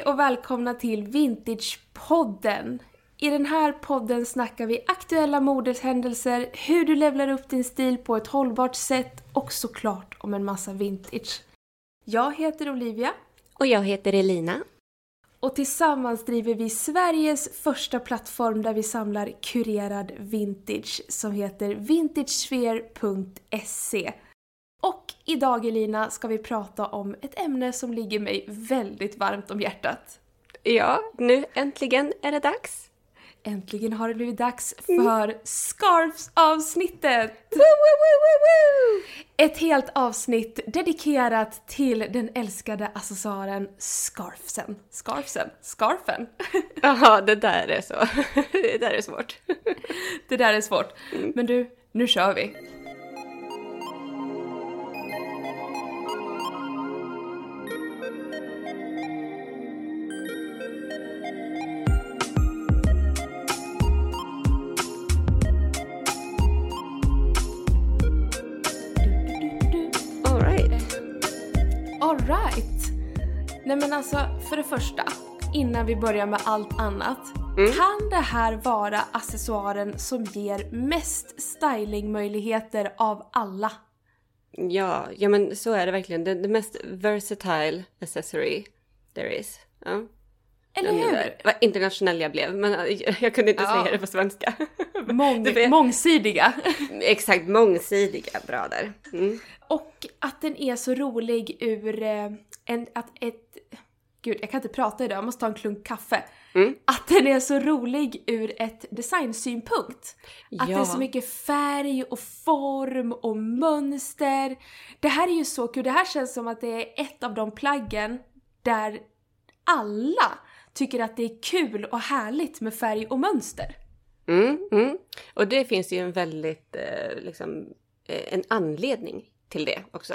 Hej och välkomna till Vintagepodden! I den här podden snackar vi aktuella modeshändelser, hur du levlar upp din stil på ett hållbart sätt och såklart om en massa vintage. Jag heter Olivia Och jag heter Elina. och tillsammans driver vi Sveriges första plattform där vi samlar kurerad vintage som heter vintagesphere.se. Och idag Elina ska vi prata om ett ämne som ligger mig väldigt varmt om hjärtat. Ja, nu äntligen är det dags. Äntligen har det blivit dags för Scarfs-avsnittet! Ett helt avsnitt dedikerat till den älskade accessoaren scarfsen. Scarfsen? Scarfen? Jaha, det där är så. Det där är svårt. Det där är svårt. Men du, nu kör vi! Nej men alltså, för det första, innan vi börjar med allt annat. Kan det här vara accessoaren som ger mest stylingmöjligheter av alla? Ja, ja men så är det verkligen. Det, det mest versatile accessory there is. Ja. Eller Ja, hur? Vad internationell jag blev, men jag, jag kunde inte Ja. säga det på svenska. Mång, mångsidiga. Exakt, mångsidiga. Bra där. Mm. Och att den är så rolig ur eh, en, att ett... Gud, jag kan inte prata idag, jag måste ta en klunk kaffe. Mm. Att den är så rolig ur ett designsynpunkt. Att det är Ja. så mycket färg och form och mönster. Det här är ju så kul, det här känns som att det är ett av de plaggen där alla tycker att det är kul och härligt med färg och mönster. Mm, mm. Och det finns ju en väldigt, eh, liksom, eh, en anledning till det också.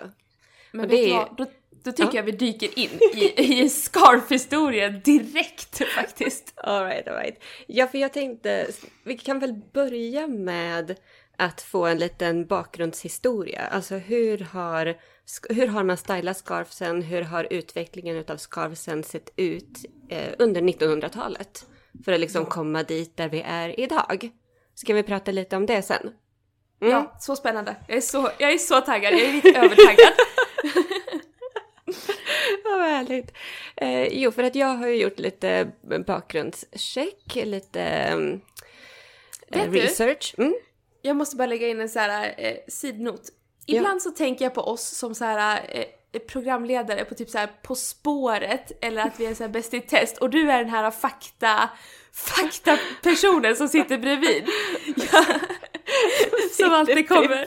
Men Och vet det är- vad? Då, då tycker Ja. jag vi dyker in i, i scarf-historien direkt faktiskt. Alright, alright. Ja, för jag tänkte, vi kan väl börja med att få en liten bakgrundshistoria. Alltså hur har, hur har man stylat scarfsen? Hur har utvecklingen utav scarfsen sett ut eh, under 1900-talet? För att liksom komma dit där vi är idag. Ska vi prata lite om det sen? Mm. Ja, så spännande. Jag är så, jag är så taggad, jag är lite övertaggad. Vad härligt. Eh, jo, för att jag har ju gjort lite bakgrundscheck, lite eh, Vet du? research. Mm. Jag måste bara lägga in en så här eh, sidnot. Ibland så tänker jag på oss som så här eh, programledare på typ så här På spåret eller att vi är så här Bäst i test och du är den här fakta fakta-personen som sitter bredvid. Ja. som alltid kommer.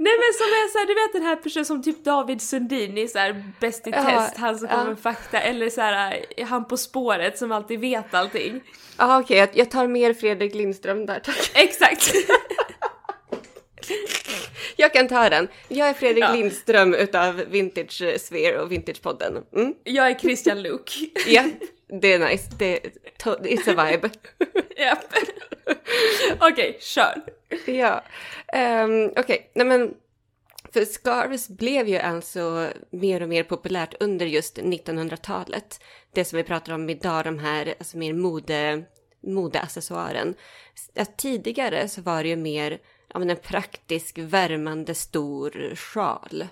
Nej men som är såhär, du vet den här personen som typ David Sundin i såhär Bäst i Ja, test, han som kommer ja. med fakta, eller såhär han På spåret som alltid vet allting. Ja, okej, jag, jag tar mer Fredrik Lindström där, tack. Exakt! Jag kan ta den. Jag är Fredrik Ja. Lindström utav Vintage Sphere och Vintagepodden. Mm. Jag är Christian Luuk. Ja, det är nice. Det, it's a vibe. Japp. Okej, kör. Ja, um, okej, nej men för scarves blev ju alltså mer och mer populärt under just 1900-talet. Det som vi pratar om idag, de här alltså mer mode, modeaccessoaren. Att tidigare så var det ju mer ja, men en praktisk, värmande, stor sjal.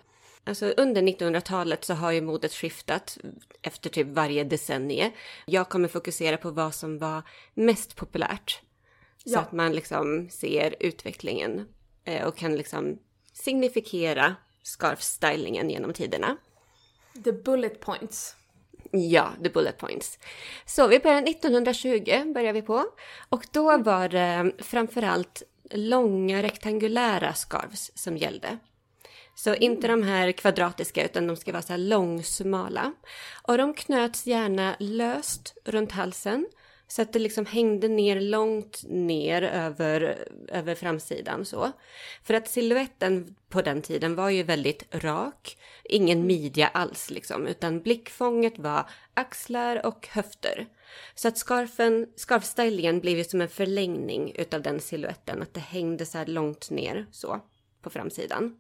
Alltså under 1900-talet så har ju modet skiftat efter typ varje decennie. Jag kommer fokusera på vad som var mest populärt. Så Ja. att man liksom ser utvecklingen eh, och kan liksom signifikera scarf-stylingen genom tiderna. The bullet points. Ja, the bullet points. Så vi börjar 1920 börjar vi på. Och då var det framförallt långa rektangulära scarves som gällde. Så inte de här kvadratiska utan de ska vara så här långsmala. Och de knöts gärna löst runt halsen. Så att det liksom hängde ner långt ner över, över framsidan så. För att siluetten på den tiden var ju väldigt rak. Ingen midja alls liksom, utan blickfånget var axlar och höfter. Så att scarfen, scarfstylingen blev ju som en förlängning utav den siluetten, att det hängde så här långt ner så på framsidan.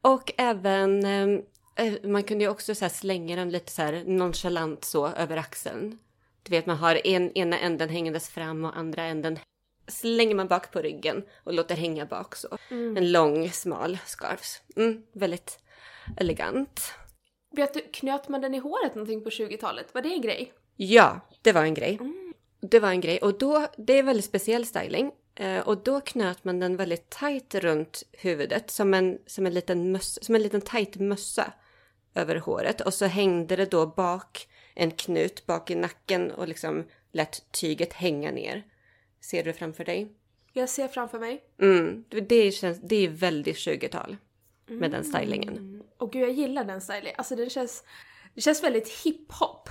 Och även eh, Eh, man kunde ju också så slänga den lite så här nonchalant så över axeln. Du vet, man har en, ena änden hängandes fram och andra änden slänger man bak på ryggen och låter hänga bak så. Mm. En lång, smal scarf. Mm, väldigt elegant. Vet du, knöt man den i håret någonting på 20-talet? Var det en grej? Ja, det var en grej. Mm. Det var en grej och då, det är väldigt speciell styling. Eh, och då knöt man den väldigt tight runt huvudet som en, som en liten mössa, som en liten tight mössa över håret. Och så hängde det då bak en knut bak i nacken och liksom lät tyget hänga ner. Ser du framför dig? Jag ser framför mig. Mm, det, känns, det är väldigt 20-tal med mm. den stylingen. Och gud, jag gillar den stylingen. Alltså den känns, det känns väldigt hiphop.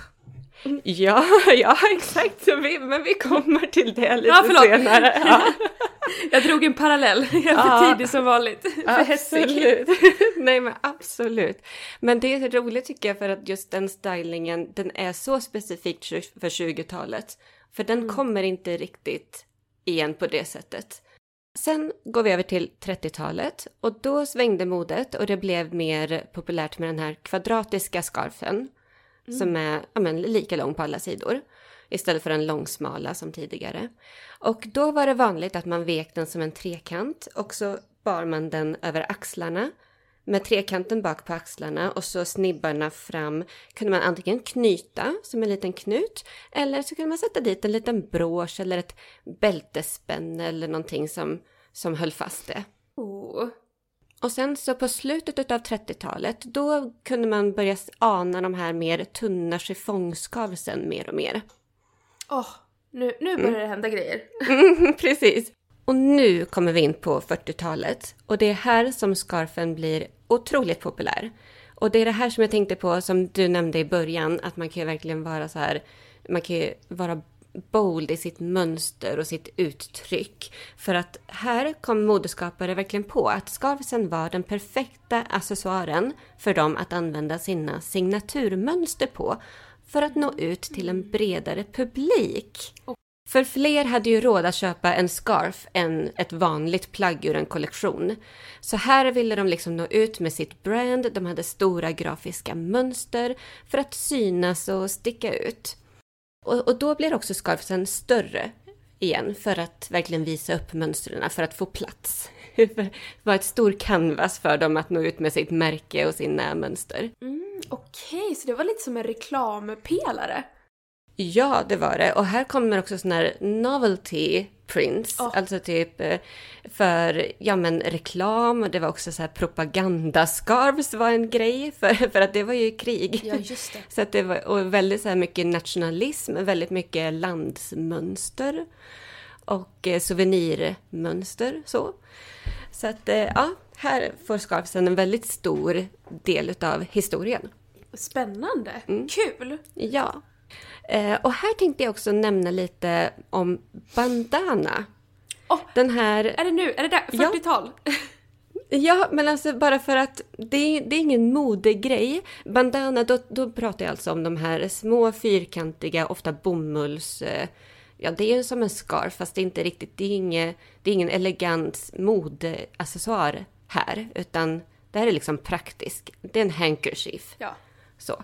Ja, ja exakt. Vi, men vi kommer till det lite ja, senare. Ja. Jag drog en parallell. Jag är för ja, tidig som vanligt. För absolut. Nej men absolut. Men det är roligt tycker jag för att just den stylingen, den är så specifikt för 20-talet. För den mm. kommer inte riktigt igen på det sättet. Sen går vi över till 30-talet och då svängde modet och det blev mer populärt med den här kvadratiska scarfen mm. som är ja, men, lika lång på alla sidor istället för den långsmala som tidigare. Och då var det vanligt att man vek den som en trekant och så bar man den över axlarna med trekanten bak på axlarna och så snibbarna fram kunde man antingen knyta som en liten knut eller så kunde man sätta dit en liten brosch eller ett bältespänne eller någonting som, som höll fast det. Oh. Och sen så på slutet av 30-talet då kunde man börja ana de här mer tunna chiffongskavsen mer och mer. Åh, oh, nu, nu börjar mm. det hända grejer. precis. Och nu kommer vi in på 40-talet och det är här som scarfen blir otroligt populär. Och det är det här som jag tänkte på som du nämnde i början, att man kan ju verkligen vara så här, man kan ju vara bold i sitt mönster och sitt uttryck. För att här kom modeskapare verkligen på att scarfen var den perfekta accessoaren för dem att använda sina signaturmönster på för att nå ut till en bredare publik. För fler hade ju råd att köpa en scarf än ett vanligt plagg ur en kollektion. Så här ville de liksom nå ut med sitt brand, de hade stora grafiska mönster för att synas och sticka ut. Och, och då blir också scarfsen större igen för att verkligen visa upp mönstren, för att få plats. Det var ett stor canvas för dem att nå ut med sitt märke och sina mönster. Mm, Okej, okay, så det var lite som en reklampelare? Ja, det var det. Och här kommer också sån här novelty prints. Oh. Alltså typ eh, för ja, men reklam. Det var också så här propagandascarves var en grej. För, för att det var ju krig. Ja, just det. Så att det var och väldigt så här mycket nationalism. Väldigt mycket landsmönster. Och eh, souvenirmönster så. Så att eh, ja, här får scarfsen en väldigt stor del av historien. Spännande! Mm. Kul! Ja. Eh, och här tänkte jag också nämna lite om bandana. Oh, Den här... Är det nu? Är det där? 40-tal? Ja. Ja, men alltså bara för att det är, det är ingen modegrej. Bandana, då, då pratar jag alltså om de här små fyrkantiga, ofta bomulls... Eh, ja, det är som en scarf, fast det är inte riktigt... Det är, inge, det är ingen elegant modeaccessoar här, utan det här är liksom praktiskt. Det är en handkerchief. Ja. Så.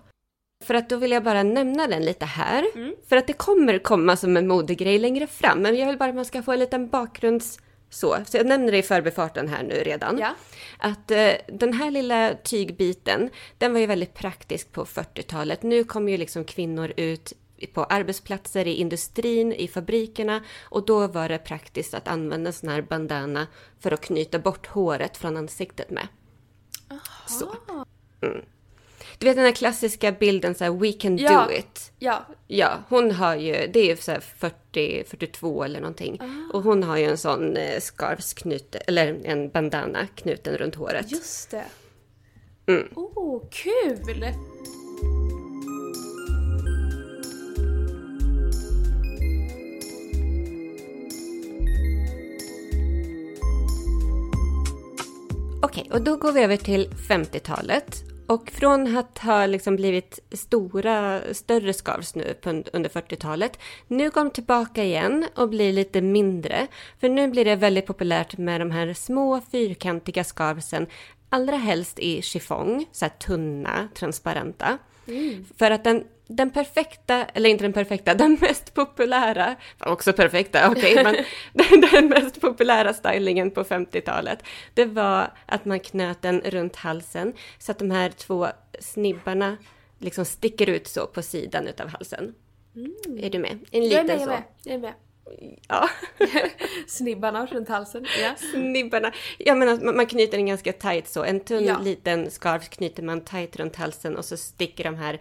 För att då vill jag bara nämna den lite här. Mm. För att det kommer komma som en modegrej längre fram. Men jag vill bara att man ska få en liten bakgrunds... Så, så jag nämner det i förbifarten här nu redan. Ja. Att eh, den här lilla tygbiten, den var ju väldigt praktisk på 40-talet. Nu kommer ju liksom kvinnor ut på arbetsplatser, i industrin, i fabrikerna och då var det praktiskt att använda en sån här bandana för att knyta bort håret från ansiktet med. Aha. Så. Mm. Du vet den här klassiska bilden så här, we can ja. do it. Ja. Ja, hon har ju, det är så här 40, 42 eller någonting. Ah. Och hon har ju en sån eh, scarfsknut, eller en bandana knuten runt håret. Just det. Mm. Oh, kul! Okej, och då går vi över till 50-talet. Och från att ha liksom blivit stora, större scarves nu under 40-talet, nu går de tillbaka igen och blir lite mindre. För nu blir det väldigt populärt med de här små fyrkantiga scarvesen, allra helst i chiffong, så här tunna, transparenta. För att den, den perfekta, eller inte den perfekta, den mest populära, också perfekta, okej, men den, den mest populära stylingen på 50-talet, det var att man knöt den runt halsen så att de här två snibbarna liksom sticker ut så på sidan utav halsen. Är du med? En Jag är liten med, jag är så. med. Jag är med. Ja. Snibbarna runt halsen. Ja. Snibbarna. Jag menar, man man knyter den ganska tight så. En tunn Ja. liten scarf knyter man tight runt halsen och så sticker de här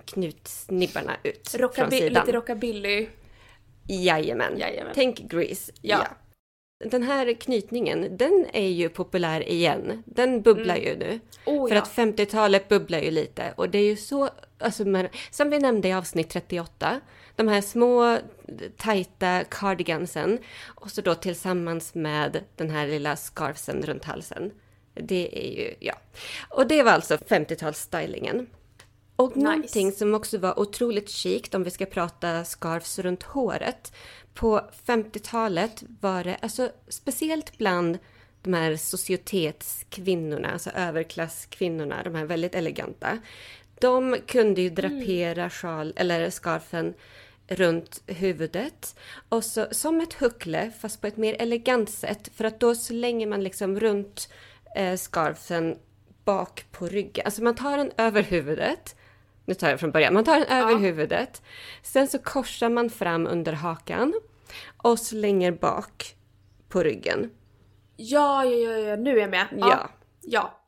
knutsnibbarna ut från Rockaby, sidan. lite rockabilly. Jajamän. Jajamän. Tänk Grease. Ja. Den här knytningen, den är ju populär igen. Den bubblar ju nu. Oh, För ja. att 50-talet bubblar ju lite. Och det är ju så, alltså, men, som vi nämnde i avsnitt 38, de här små tajta cardigansen och så då tillsammans med den här lilla scarfsen runt halsen. Det är ju, ja. Och det var alltså 50-talsstylingen. Och Nice. någonting som också var otroligt chict om vi ska prata scarfs runt håret. På 50-talet var det, alltså speciellt bland de här societetskvinnorna, alltså överklasskvinnorna, de här väldigt eleganta. De kunde ju drapera sjal, eller scarfen runt huvudet. Och så som ett huckle, fast på ett mer elegant sätt. För att då slänger man liksom runt eh, scarfen bak på ryggen. Alltså man tar den över huvudet. Nu tar jag från början. Man tar den över Ja. huvudet. Sen så korsar man fram under hakan. Och slänger bak på ryggen. Ja, ja, ja, ja, nu är jag med. Ja. ja.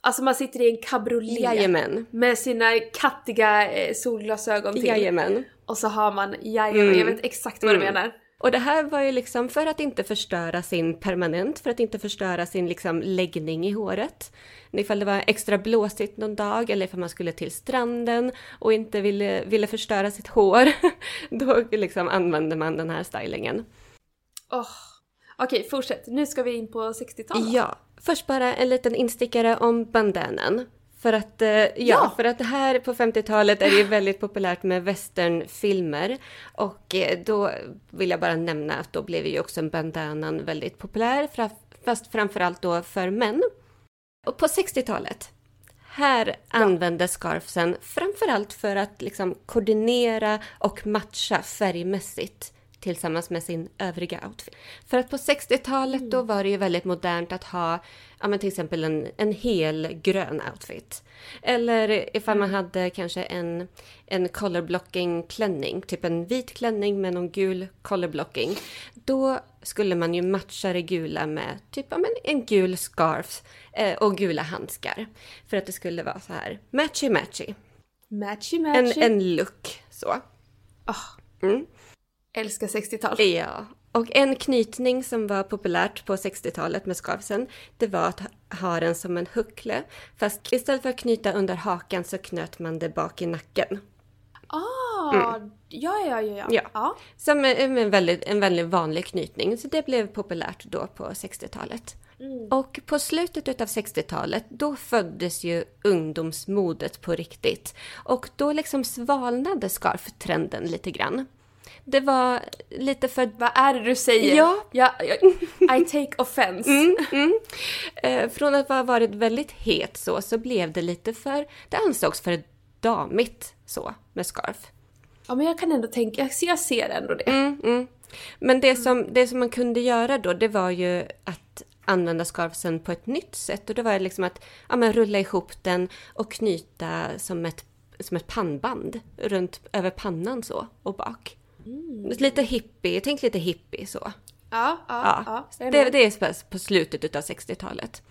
Alltså man sitter i en cabriolet Jajamän. med sina kattiga eh, solglasögon till. Jajamän. Och så har man, jajamän, Mm. jag vet exakt vad du Mm. menar. Och det här var ju liksom för att inte förstöra sin permanent, för att inte förstöra sin liksom läggning i håret. Ifall det var extra blåsigt någon dag eller ifall man skulle till stranden och inte ville, ville förstöra sitt hår, då liksom använde man den här stylingen. Åh. Okej, fortsätt. Nu ska vi in på 60-talet. Ja, först bara en liten instickare om bandanan. För att, eh, ja, Ja. för att här på 50-talet är det ju väldigt populärt med westernfilmer. Och eh, då vill jag bara nämna att då blev ju också bandanan väldigt populär, fast framförallt då för män. Och på 60-talet, här användes scarfsen framförallt för att liksom koordinera och matcha färgmässigt tillsammans med sin övriga outfit. För att på 60-talet då var det ju väldigt modernt att ha ja, men till exempel en, en hel grön outfit. Eller ifall man hade kanske en, en colorblocking klänning, typ en vit klänning med någon gul colorblocking. Då skulle man ju matcha det gula med typ ja, men en gul scarf eh, och gula handskar. För att det skulle vara så här matchy-matchy. Matchy En, matchy. en look så. Åh, Mm. Älskar 60-tal. Ja. Och en knytning som var populärt på 60-talet med scarfsen, det var att ha den som en huckle. Fast istället för att knyta under hakan så knöt man det bak i nacken. Ah, ja, ja, ja, ja. Mm. Ja. ja. Som en, en, väldigt, en väldigt vanlig knytning, så det blev populärt då på 60-talet. Mm. Och på slutet utav 60-talet, då föddes ju ungdomsmodet på riktigt. Och då liksom svalnade scarftrenden lite grann. Det var lite för Vad är det du säger? Ja. ja, ja I take offense. Mm, mm. Eh, från att ha varit väldigt het så, så blev det lite för, det ansågs för damigt så med scarf. Ja, men jag kan ändå tänka, jag ser, jag ser ändå det. Mm, mm. Men det som, det som man kunde göra då, det var ju att använda scarfsen på ett nytt sätt. Och det var liksom att ja, men rulla ihop den och knyta som ett, som ett pannband runt över pannan så och bak. Lite hippie, tänk lite hippie så. Ja, ja, Ja, ja. det, det är på- slutet utav 60-talet.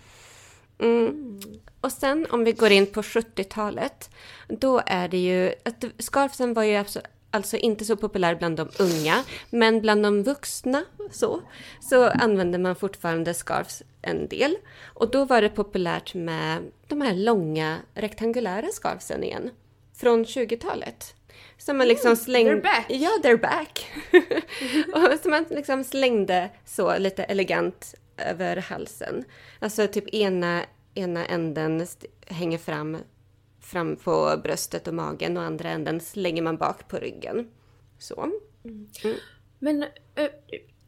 Mm. Och sen om vi går in på 70-talet, då är det ju att scarfsen var ju alltså, alltså inte så populär bland de unga, men bland de vuxna så, så använde man fortfarande scarfs en del. Och då var det populärt med de här långa rektangulära scarfsen igen, från 20-talet. Som man liksom slängde... they're back. Ja, they're back. och som man liksom slängde så lite elegant över halsen. Alltså typ ena, ena änden hänger fram, fram på bröstet och magen och andra änden slänger man bak på ryggen. Så. Men eh,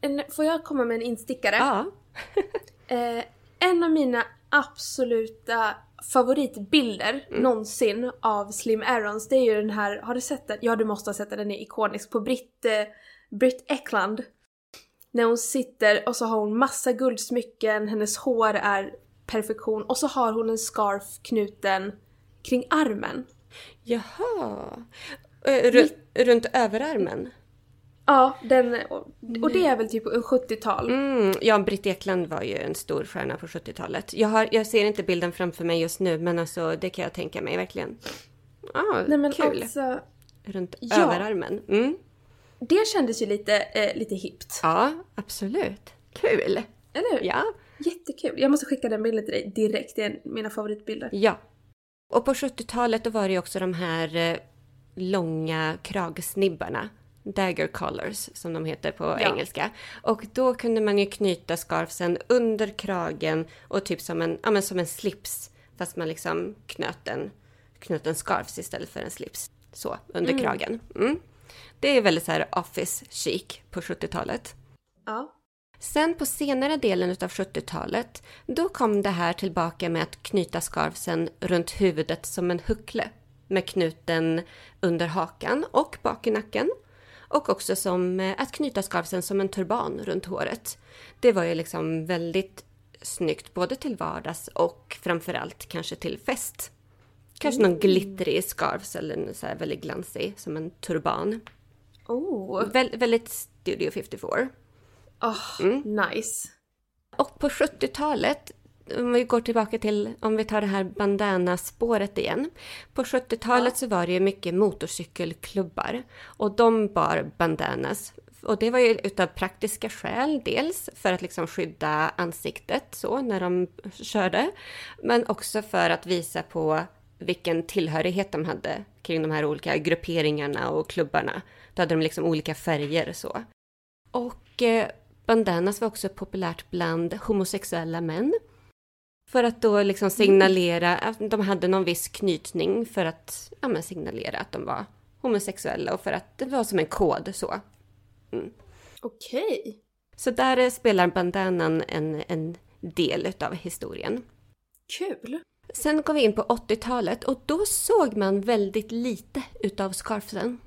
en, får jag komma med en instickare? Ja. Eh, en av mina absoluta favoritbilder Mm. någonsin av Slim Aarons, det är ju den här, har du sett den? Ja du måste ha sett den, den är ikonisk. På Britt, eh, Britt Ekland. När hon sitter och så har hon massa guldsmycken, hennes hår är perfektion och så har hon en scarf knuten kring armen. Jaha. Ru- runt överarmen? Ja, den, och, och det är väl typ en 70-tal. Mm, ja, Britt Ekland var ju en stor stjärna på 70-talet. Jag, har, jag ser inte bilden framför mig just nu, men alltså det kan jag tänka mig verkligen. Ah, Nej men kul. alltså, Runt Ja. överarmen. Mm. det kändes ju lite, eh, lite hippt. Ja, absolut. Kul! Eller hur? Ja. Jättekul. Jag måste skicka den bilden till dig direkt, det är mina favoritbilder. Ja. Och på 70-talet då var det ju också de här eh, långa kragsnibbarna. Dagger collars som de heter på Ja. engelska. Och då kunde man ju knyta scarfsen under kragen och typ som en, ja, men som en slips. Fast man liksom knöt en, knöt en scarf istället för en slips. Så, under kragen. Mm. Det är väldigt så här office chic på 70-talet. Ja. Sen på senare delen av 70-talet, då kom det här tillbaka med att knyta scarfsen runt huvudet som en huckle med knuten under hakan och bak i nacken. Och också som eh, att knyta scarfsen som en turban runt håret. Det var ju liksom väldigt snyggt både till vardags och framförallt kanske till fest. Kanske någon glittrig scarf eller så här väldigt glansig som en turban. Oh, Vä- väldigt Studio 54. oh nice. Och på 70-talet, om vi går tillbaka till, om vi tar det här bandana-spåret igen. På 70-talet så var det ju mycket motorcykelklubbar och de bar bandanas. Och det var ju utav praktiska skäl, dels för att liksom skydda ansiktet så när de körde, men också för att visa på vilken tillhörighet de hade kring de här olika grupperingarna och klubbarna. Då hade de liksom olika färger så. Och eh, bandanas var också populärt bland homosexuella män. För att då liksom signalera att de hade någon viss knytning för att ja, men signalera att de var homosexuella och för att det var som en kod så. Okej. Så där eh, spelar bandanan en, en del utav historien. Kul. Sen går vi in på 80-talet och då såg man väldigt lite utav scarfsen.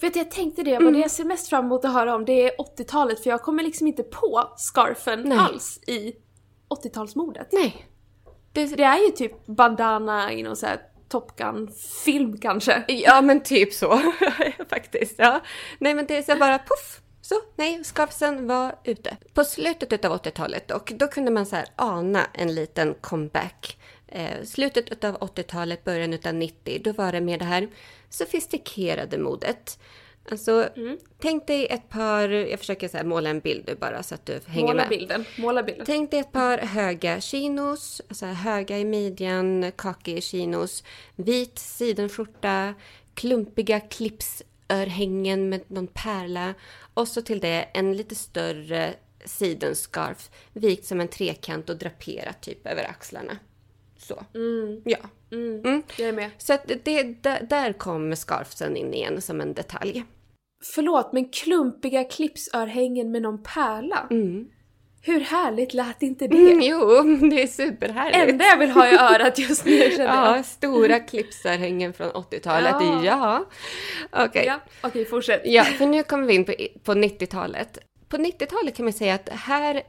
Vet du, jag tänkte det, Mm. vad det jag ser mest fram emot att höra om det är 80-talet för jag kommer liksom inte på scarfen Nej. alls i 80-talsmodet. Nej. Det, Det är ju typ bandana i någon så här Top Gun-film kanske. Ja men typ så faktiskt. Ja. Nej men det är så bara puff. Så, nej, scarfsen var ute. På slutet av 80-talet dock, då kunde man så här ana en liten comeback. Eh, slutet av 80-talet, början av 90, då var det mer det här sofistikerade modet. Alltså, tänk dig ett par, jag försöker så måla en bild nu bara så att du hänger Måla med. bilden. Måla bilden. Tänk dig ett par höga chinos, alltså höga i midjan, kakig chinos, vit sidenskjorta, klumpiga clipsörhängen med någon pärla och så till det en lite större sidenscarf vikt som en trekant och draperat typ över axlarna. Så. Ja. Mm. Jag är med. Så att det, där, där kom scarfsen in igen som en detalj. Förlåt, men klumpiga clipsörhängen med någon pärla. Hur härligt lät inte det? Mm, jo, det är superhärligt. enda jag vill ha i örat just nu känner jag. Ja, stora clipsörhängen från 80-talet. Ja. Ja. Okej. Ja, okej fortsätt. Ja, för nu kommer vi in på, på 90-talet. På 90-talet kan man säga att här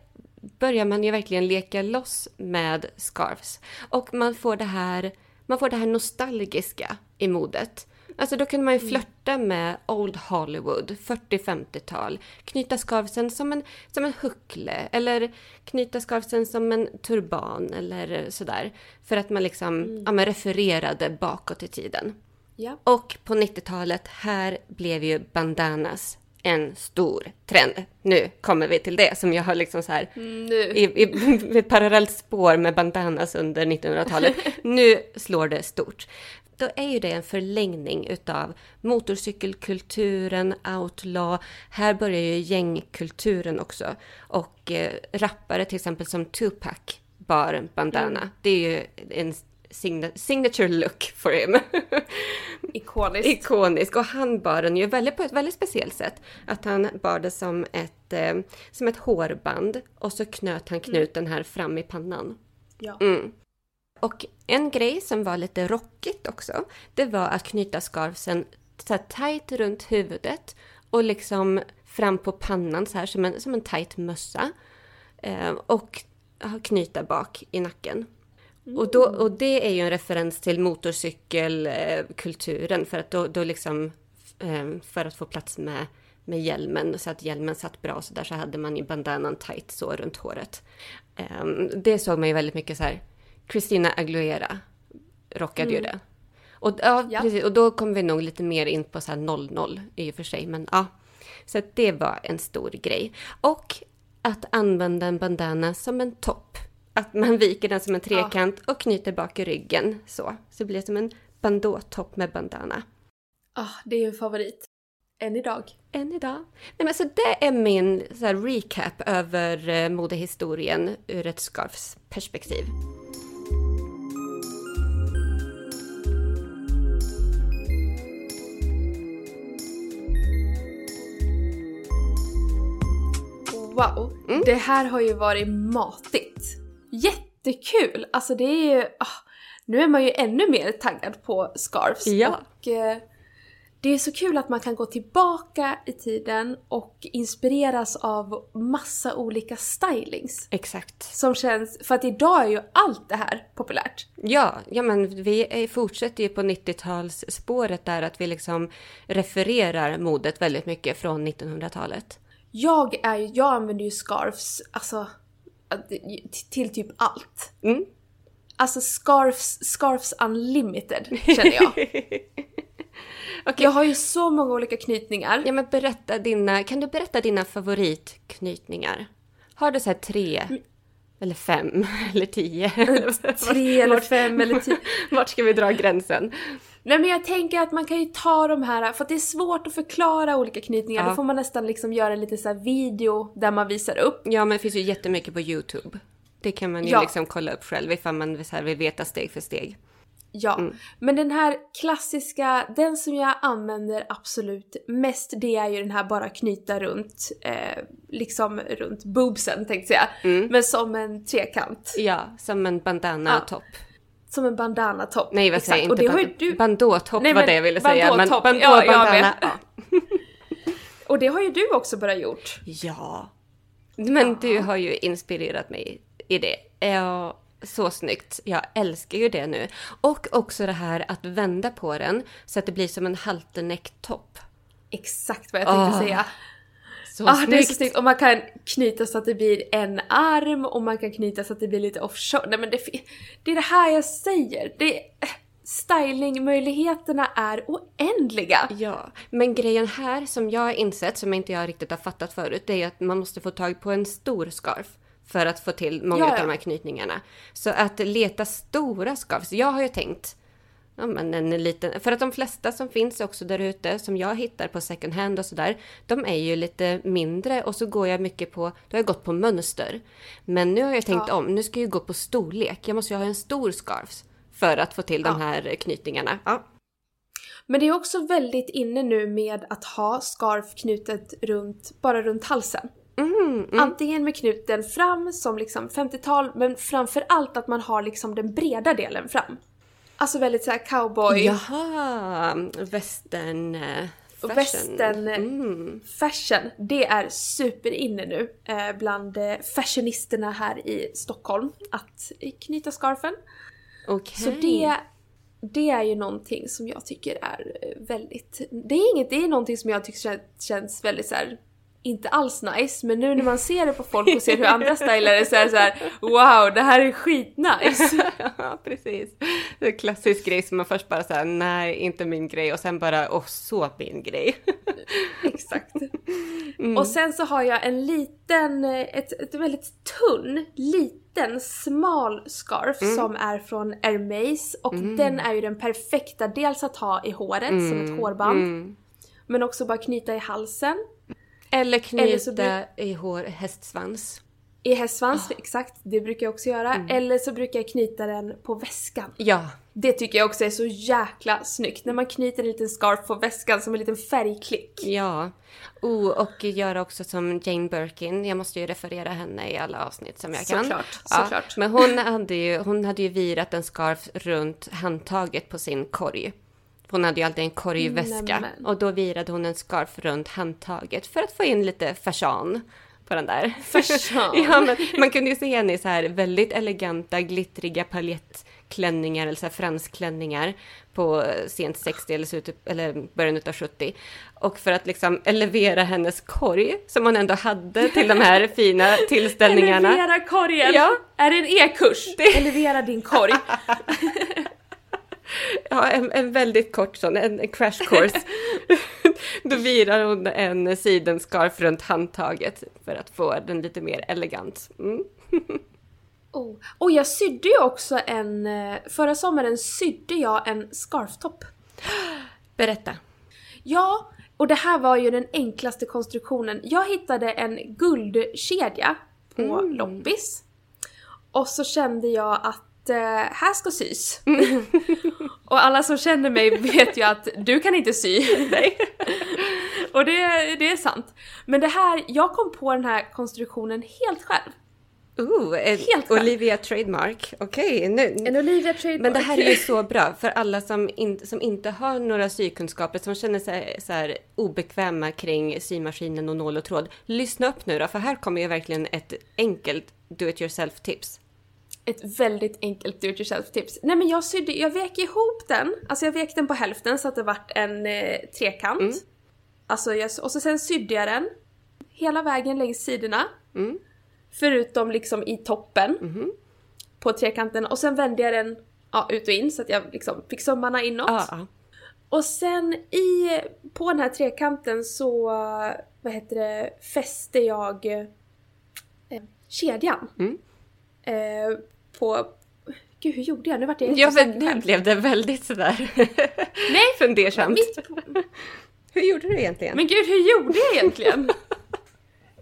börjar man ju verkligen leka loss med scarves. Och man får det här, man får det här nostalgiska i modet. Alltså då kunde man ju flörta med Old Hollywood, 40-50-tal. Knyta scarfsen som en, som en huckle eller knyta scarfsen som en turban eller sådär. För att man liksom ja, men refererade bakåt i tiden. Ja. Och på 90-talet, här blev ju bandanas en stor trend. Nu kommer vi till det som jag har liksom så här Mm, nu. i, i, ett parallellt spår med bandanas under 1900-talet. Nu slår det stort. Då är ju det en förlängning utav motorcykelkulturen, outlaw. Här börjar ju gängkulturen också. Och eh, rappare till exempel som Tupac bar bandana. Det är ju en signa- signature look for him. Ikoniskt. Ikonisk. Och han bar den ju väldigt, på ett väldigt speciellt sätt. Att han bar det som ett, eh, som ett hårband och så knöt han knuten här fram i pannan. Ja. Mm. Och en grej som var lite rockigt också, det var att knyta scarfsen så tajt runt huvudet och liksom fram på pannan så här som en, som en tajt mössa. Eh, och knyta bak i nacken. Mm. Och, då, och det är ju en referens till motorcykelkulturen för att då, då liksom eh, för att få plats med, med hjälmen så att hjälmen satt bra så där så hade man ju bandanan tight så runt håret. Eh, det såg man ju väldigt mycket så här. Christina Aguilera rockade mm. ju det. Och, ja, ja. Precis, och då kommer vi nog lite mer in på så här 00 i och för sig, men ja. Så det var en stor grej. Och att använda en bandana som en topp. Att man viker den som en trekant och knyter bak i ryggen så. Så det blir som en bandåtopp med bandana. Ja, oh, det är ju en favorit. Än idag. Än idag. Nej, men så det är min så här, recap över eh, modehistorien ur ett scarfsperspektiv. Wow, mm. det här har ju varit matigt. Jättekul! Alltså det är ju... Oh, nu är man ju ännu mer taggad på scarfs. Ja. Och, eh, det är så kul att man kan gå tillbaka i tiden och inspireras av massa olika stylings. Exakt. Som känns, för att idag är ju allt det här populärt. Ja, ja men vi fortsätter ju på 90-talsspåret där att vi liksom refererar modet väldigt mycket från 1900-talet. Jag, är, jag använder ju scarfs, alltså till typ allt. Mm. Alltså scarfs, scarfs unlimited känner jag. okay. Jag har ju så många olika knytningar. Ja men berätta dina, kan du berätta dina favoritknytningar? Har du så här tre? Mm. Eller fem, eller tio? tre eller fem eller tio. Vart ska vi dra gränsen? Nej men jag tänker att man kan ju ta de här, för att det är svårt att förklara olika knytningar, ja. då får man nästan liksom göra en liten så video där man visar upp. Ja men det finns ju jättemycket på YouTube. Det kan man ju ja. liksom kolla upp själv ifall man vill veta steg för steg. Ja, mm. men den här klassiska, den som jag använder absolut mest det är ju den här bara knyta runt, eh, liksom runt boobsen tänkte jag. Mm. Men som en trekant. Ja, som en bandana-topp. Ja. Som en bandana-topp. Nej vad säger jag inte? Ban du... Bandå-topp var det jag ville säga. Men bandå, ja, bandana. Ja. och det har ju du också börjat gjort. Ja. Men ja. du har ju inspirerat mig i det. Ja, så snyggt. Jag älskar ju det nu. Och också det här att vända på den så att det blir som en halterneck-topp. Exakt vad jag tänkte oh. säga. Så ah, det är så snyggt! Och man kan knyta så att det blir en arm och man kan knyta så att det blir lite offshore. Nej men det, det är det här jag säger. Det, stylingmöjligheterna är oändliga. Ja, men grejen här som jag har insett, som inte jag riktigt har fattat förut, det är att man måste få tag på en stor scarf för att få till många ja, ja. av de här knytningarna. Så att leta stora scarfs, jag har ju tänkt Ja, men en liten, för att de flesta som finns också där ute, som jag hittar på second hand och sådär, de är ju lite mindre och så går jag mycket på, då har jag gått på mönster. Men nu har jag tänkt ja. om, nu ska jag gå på storlek. Jag måste ju ha en stor scarf för att få till de här knytningarna. Men det är också väldigt inne nu med att ha scarf knutet runt, bara runt halsen. Mm, mm. Antingen med knuten fram som liksom 50-tal, men framför allt att man har liksom den breda delen fram. Alltså väldigt såhär cowboy. Jaha, western eh, fashion. Western eh, mm. fashion, det är superinne nu eh, bland eh, fashionisterna här i Stockholm att knyta scarfen. Okay. Så det, det är ju någonting som jag tycker är väldigt... Det är inget, det är någonting som jag tycker känns väldigt så här, inte alls nice, men nu när man ser det på folk och ser hur andra stylar det så är det så här, wow, det här är skitnice! ja, precis. Det är en klassisk grej som man först bara säger nej, inte min grej och sen bara, åh, så min grej. Exakt. Mm. Och sen så har jag en liten, ett, ett väldigt tunn, liten, smal scarf mm. som är från Hermès och mm. den är ju den perfekta, dels att ha i håret som ett mm. hårband, mm. men också bara knyta i halsen eller knyta Eller i hår hästsvans. i hästsvans, exakt, det brukar jag också göra. Eller så brukar jag knyta den på väskan. Ja, Det tycker jag också är så jäkla snyggt. När man knyter en liten scarf på väskan som en liten färgklick. ja. Oh, och göra också som Jane Birkin. Jag måste ju referera henne i alla avsnitt som jag kan. Såklart, Ja, såklart. Men hon hade, ju, hon hade ju virat en scarf runt handtaget på sin korg. Hon hade ju alltid en korgväska. Nämen. Och då virade hon en scarf runt handtaget för att få in lite fashion på den där. Ja, men man kunde ju se henne i så här väldigt eleganta, glittriga paljettklänningar eller så här fransklänningar på sent 60 eller, slutet, eller början av 70. Och för att liksom elevera hennes korg, som hon ändå hade till de här fina tillställningarna. Elevera korgen! Ja. Är det en e-kurs? Elevera din korg. Ja, en, en väldigt kort sån, en, en crash course. Då virar hon en sidenscarf runt handtaget för att få den lite mer elegant. Mm. Oh. Och jag sydde ju också en... eh, Förra sommaren sydde jag en scarftopp. Berätta. Ja, och det här var ju den enklaste konstruktionen. Jag hittade en guldkedja på loppis. Och så kände jag att eh, här ska sys. och alla som känner mig vet ju att du kan inte sy. Nej. och det, det är sant. Men det här, jag kom på den här konstruktionen helt själv. Ooh, en Helt själv. Olivia Trademark. Okej, nu. En Olivia Trademark. Men det här är ju så bra för alla som, in, som inte har några sykunskaper, som känner sig så här obekväma kring symaskinen och nål och tråd. Lyssna upp nu då, för här kommer ju verkligen ett enkelt do it yourself tips. Ett väldigt enkelt do it yourself tips. Nej men jag sydde, jag vek ihop den, alltså jag vek den på hälften så att det vart en eh, trekant. Mm. Alltså jag, och så sen sydde jag den hela vägen längs sidorna. Mm. Förutom liksom i toppen Mhm. på trekanten och sen vände jag den ja, ut och in så att jag liksom fick sömmarna inåt. Ja, ja. Och sen i, på den här trekanten så, vad heter det, fäste jag eh, kedjan. Mm. Eh, på, gud hur gjorde jag? Nu vart jag Ja, men nu blev det väldigt sådär Nej, fundersamt. på, Hur gjorde du egentligen? men gud hur gjorde jag egentligen?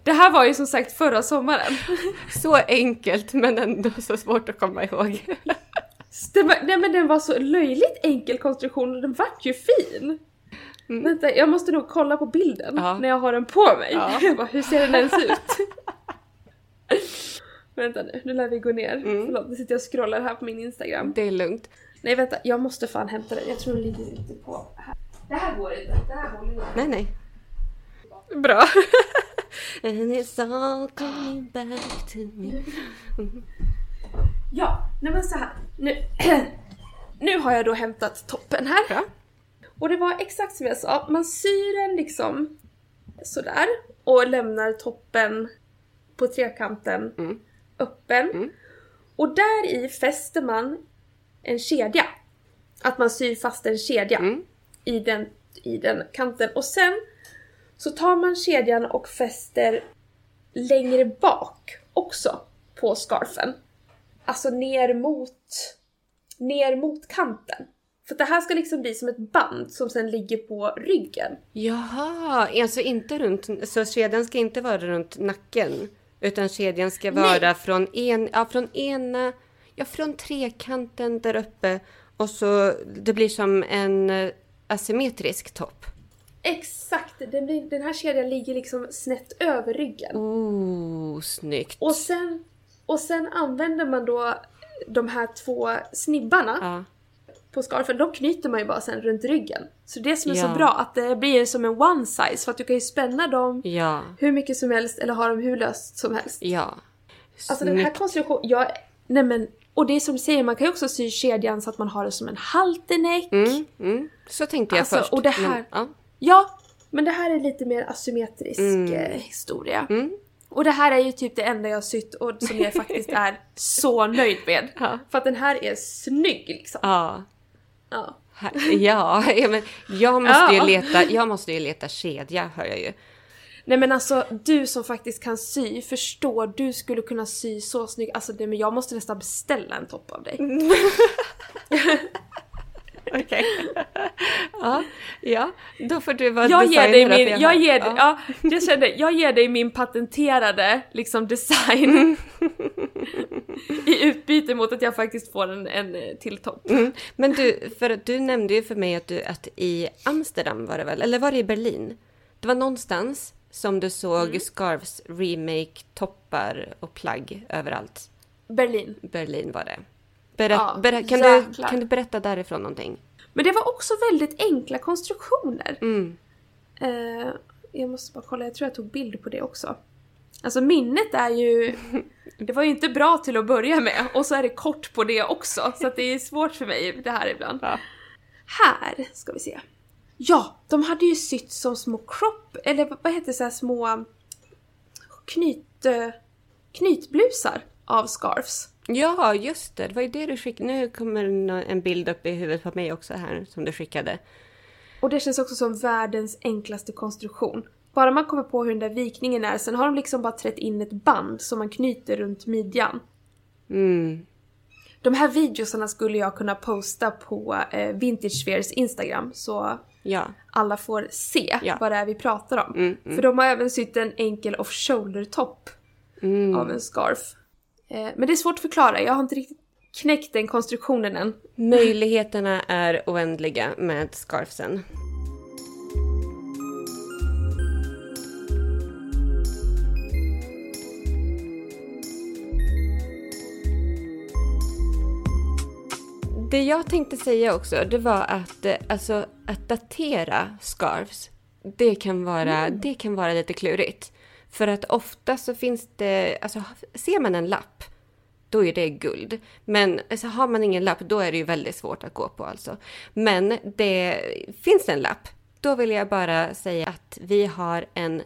Det här var ju som sagt förra sommaren. Så enkelt, men ändå så svårt att komma ihåg. Var, nej men den var så löjligt enkel konstruktion och den vart ju fin. Vänta, jag måste nog kolla på bilden Mm. Ja. när jag har den på mig. Ja. Jag bara, hur ser den ens ut? Vänta nu, nu lär vi gå ner. Mm. Förlåt, nu sitter jag och scrollar här på min Instagram. Det är lugnt. Nej vänta, jag måste fan hämta den. Jag tror den ligger ute på... Här. Det här går inte, det här håller inte. Nej, nej. Bra. And it's all coming back to me. Ja, nej men så här. Nu, nu har jag då hämtat toppen här. Bra. Och det var exakt som jag sa, man syr den liksom sådär och lämnar toppen på trekanten Mm. Öppen. Mm. Och där i fäster man en kedja. Att man syr fast en kedja Mm. i, den, i den kanten. Och sen så tar man kedjan och fäster längre bak också på scarfen. Alltså ner mot, ner mot kanten. För det här ska liksom bli som ett band som sen ligger på ryggen. Jaha, alltså inte runt, så kedjan ska inte vara runt nacken? Utan kedjan ska Nej. vara från, en, ja, från ena, ja från trekanten där uppe och så det blir som en eh, asymmetrisk topp. Exakt! Den, blir, den här kedjan ligger liksom snett över ryggen. Oh, snyggt. Och sen, och sen använder man då de här två snibbarna Ja, på scarfen, de knyter man ju bara sen runt ryggen. Så det som är så Ja. bra, att det blir som en one size för att du kan ju spänna dem ja, hur mycket som helst eller ha dem hur löst som helst. ja. Alltså den här Snyggt. konstruktionen, jag, nej men, och det är som du säger, man kan ju också sy kedjan så att man har det som en halterneck. Mm, mm. Så tänkte jag Alltså, först. och det men- här- ja. Ja, men det här är lite mer asymmetrisk Mm. eh, historia. Mm. Och det här är ju typ det enda jag har sytt och som jag faktiskt är så nöjd med. Ja. För att den här är snygg liksom. Ja. Ja. Ja, ja, men jag måste Ja. ju leta, jag måste ju leta kedja hör jag ju. Nej men alltså du som faktiskt kan sy, förstår du skulle kunna sy så snygg, alltså det, men jag måste nästan beställa en topp av dig. Okej. Ja, ja, då får du vara Jag ger dig min, jag ger, ja. ja. jag kände, jag ger dig min patenterade liksom design. I utbyte mot att jag faktiskt får en, en eh, till topp. Mm. Men du, för du nämnde ju för mig att, du, att i Amsterdam var det väl, eller var det i Berlin? Det var någonstans som du såg Mm. Scarves remake toppar och plagg överallt. Berlin. Berlin var det. Berätt, Ja, berä- kan, du, kan du berätta därifrån någonting? Men det var också väldigt enkla konstruktioner. Mm. Eh, jag måste bara kolla, jag tror jag tog bild på det också. Alltså minnet är ju... Det var ju inte bra till att börja med och så är det kort på det också så det är svårt för mig det här ibland. Ja. Här ska vi se. Ja, de hade ju sytt som små crop, eller vad heter det, så här små knyt, eh, knytblusar av scarfs. Ja, just det. Det var ju det du skickade. Nu kommer en bild upp i huvudet på mig också här som du skickade. Och det känns också som världens enklaste konstruktion. Bara man kommer på hur den där vikningen är, sen har de liksom bara trätt in ett band som man knyter runt midjan. Mm. De här videosarna skulle jag kunna posta på eh, Vintage Spheres Instagram så Ja. alla får se Ja. vad det är vi pratar om. Mm, mm. För de har även sytt en enkel off-shoulder-topp Mm. av en scarf. Eh, men det är svårt att förklara, jag har inte riktigt knäckt den konstruktionen än. Möjligheterna är oändliga med scarfsen. Det jag tänkte säga också, det var att eh, alltså, att datera scarves, det kan, vara, det kan vara lite klurigt. För att ofta så finns det, alltså ser man en lapp, då är det guld. Men alltså, har man ingen lapp, då är det ju väldigt svårt att gå på alltså. Men det finns en lapp, då vill jag bara säga att vi har en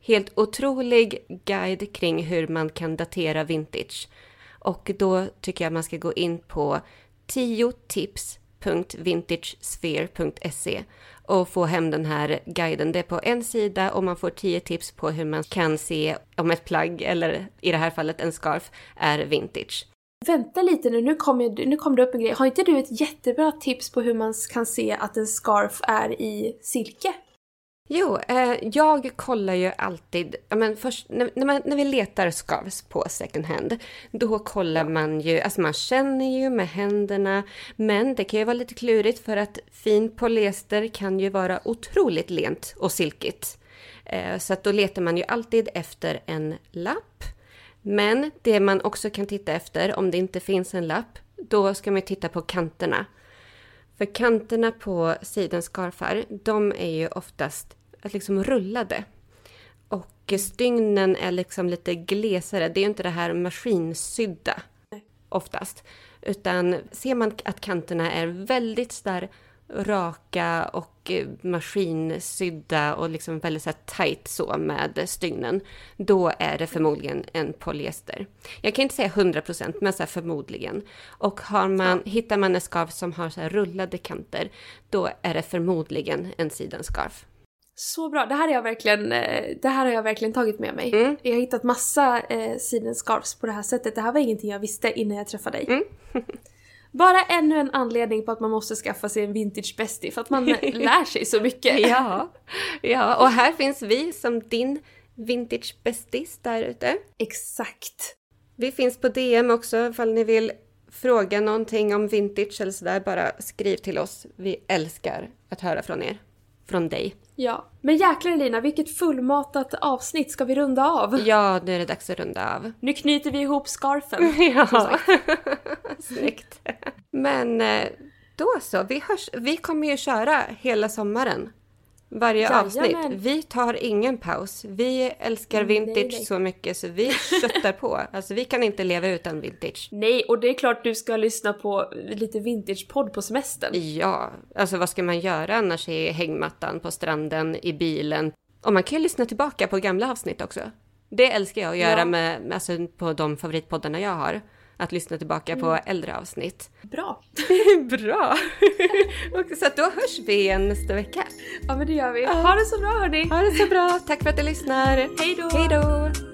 helt otrolig guide kring hur man kan datera vintage. Och då tycker jag man ska gå in på www.vintagesphere.se och få hem den här guiden. Det är på en sida och man får tio tips på hur man kan se om ett plagg, eller i det här fallet en scarf, är vintage. Vänta lite nu, nu kom, jag, nu kom det upp en grej. Har inte du ett jättebra tips på hur man kan se att en scarf är i silke? Jo, eh, jag kollar ju alltid, ja, men först, när, när, man, när vi letar scarves på second hand, då kollar man ju, alltså man känner ju med händerna, men det kan ju vara lite klurigt för att fin polyester kan ju vara otroligt lent och silkigt. Eh, så att då letar man ju alltid efter en lapp. Men det man också kan titta efter, om det inte finns en lapp, då ska man ju titta på kanterna. För kanterna på sidenscarfar, de är ju oftast liksom rullade. Och stygnen är liksom lite glesare. Det är ju inte det här maskinsydda oftast. Utan ser man att kanterna är väldigt starka raka och eh, maskinsydda och liksom väldigt så här tight så med stygnen, då är det förmodligen en polyester. Jag kan inte säga 100% men så förmodligen. Och har man, hittar man en scarf som har så rullade kanter, då är det förmodligen en sidenscarf. Så bra, det här, har jag verkligen, eh, det här har jag verkligen tagit med mig. Mm. Jag har hittat massa eh, sidenscarves på det här sättet. Det här var ingenting jag visste innan jag träffade dig. Mm. Bara ännu en anledning på att man måste skaffa sig en vintage bestie för att man lär sig så mycket. Ja, ja, och här finns vi som din vintage bästis där ute. Exakt. Vi finns på DM också ifall ni vill fråga någonting om vintage eller sådär. Bara skriv till oss. Vi älskar att höra från er. Från dig. Ja. Men jäklar Elina, vilket fullmatat avsnitt ska vi runda av? Ja, nu är det dags att runda av. Nu knyter vi ihop scarfen. Ja, snyggt. Men eh, då så, vi, hörs, vi kommer ju köra hela sommaren. Varje Jajamän. avsnitt. Vi tar ingen paus. Vi älskar vintage Nej, nej. så mycket så vi köttar på. Alltså vi kan inte leva utan vintage. Nej, och det är klart du ska lyssna på lite vintage-podd på semestern. Ja, alltså vad ska man göra annars i hängmattan, på stranden, i bilen? Och man kan ju lyssna tillbaka på gamla avsnitt också. Det älskar jag att göra Ja. med, alltså på de favoritpoddarna jag har. Att lyssna tillbaka på Mm. äldre avsnitt. Bra. Bra! Och så att då hörs vi igen nästa vecka. Ja men det gör vi. Ha det så bra hörni! Ha det så bra, tack för att du lyssnar. Hej då! Hej då!